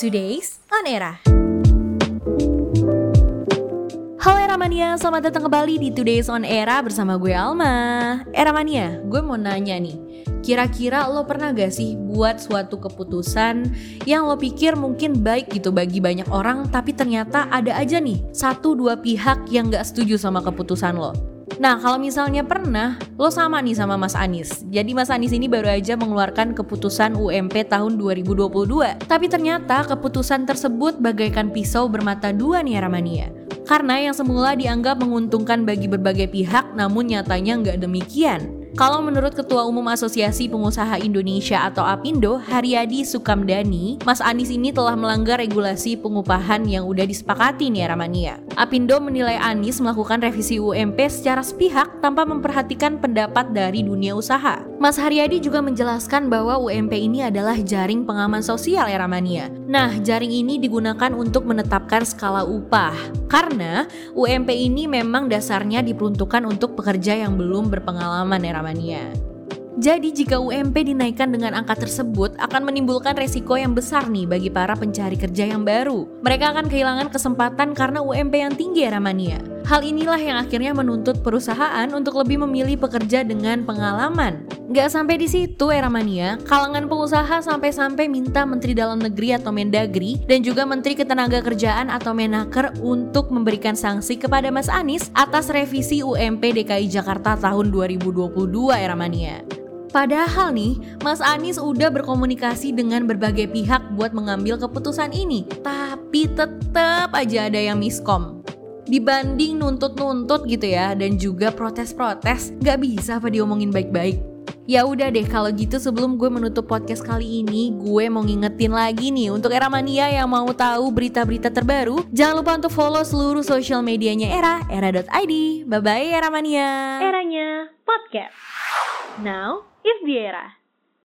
Today's On Era. Halo Eramania, selamat datang kembali di Today's On Era bersama gue Alma. Eramania, gue mau nanya nih, kira-kira lo pernah gak sih buat suatu keputusan yang lo pikir mungkin baik gitu bagi banyak orang, tapi ternyata ada aja nih satu dua pihak yang gak setuju sama keputusan lo. Nah, kalau misalnya pernah, lo sama nih sama Mas Anis. Jadi Mas Anis ini baru aja mengeluarkan keputusan UMP tahun 2022. Tapi ternyata keputusan tersebut bagaikan pisau bermata dua nih Ramania. Karena yang semula dianggap menguntungkan bagi berbagai pihak, namun nyatanya nggak demikian. Kalau menurut Ketua Umum Asosiasi Pengusaha Indonesia atau APindo, Haryadi Sukamdani, Mas Anies ini telah melanggar regulasi pengupahan yang udah disepakati nih Ramania. APindo menilai Anies melakukan revisi UMP secara sepihak tanpa memperhatikan pendapat dari dunia usaha. Mas Haryadi juga menjelaskan bahwa UMP ini adalah jaring pengaman sosial ya Ramania. Nah, jaring ini digunakan untuk menetapkan skala upah. Karena UMP ini memang dasarnya diperuntukkan untuk pekerja yang belum berpengalaman ya Ramania. Jadi jika UMP dinaikkan dengan angka tersebut akan menimbulkan resiko yang besar nih bagi para pencari kerja yang baru. Mereka akan kehilangan kesempatan karena UMP yang tinggi ya Ramania. Hal inilah yang akhirnya menuntut perusahaan untuk lebih memilih pekerja dengan pengalaman. Gak sampai di situ era mania, kalangan pengusaha sampai-sampai minta Menteri Dalam Negeri atau Mendagri dan juga Menteri Ketenagakerjaan atau Menaker untuk memberikan sanksi kepada Mas Anies atas revisi UMP DKI Jakarta tahun 2022 era mania. Padahal nih, Mas Anies udah berkomunikasi dengan berbagai pihak buat mengambil keputusan ini, tapi tetap aja ada yang miskom. Dibanding nuntut-nuntut gitu ya, dan juga protes-protes, gak bisa apa diomongin baik-baik. Ya udah deh kalau gitu sebelum gue menutup podcast kali ini, gue mau ngingetin lagi nih untuk era mania yang mau tahu berita-berita terbaru, jangan lupa untuk follow seluruh sosial medianya Era, era.id. Bye bye era mania. Eranya podcast. Now is the era.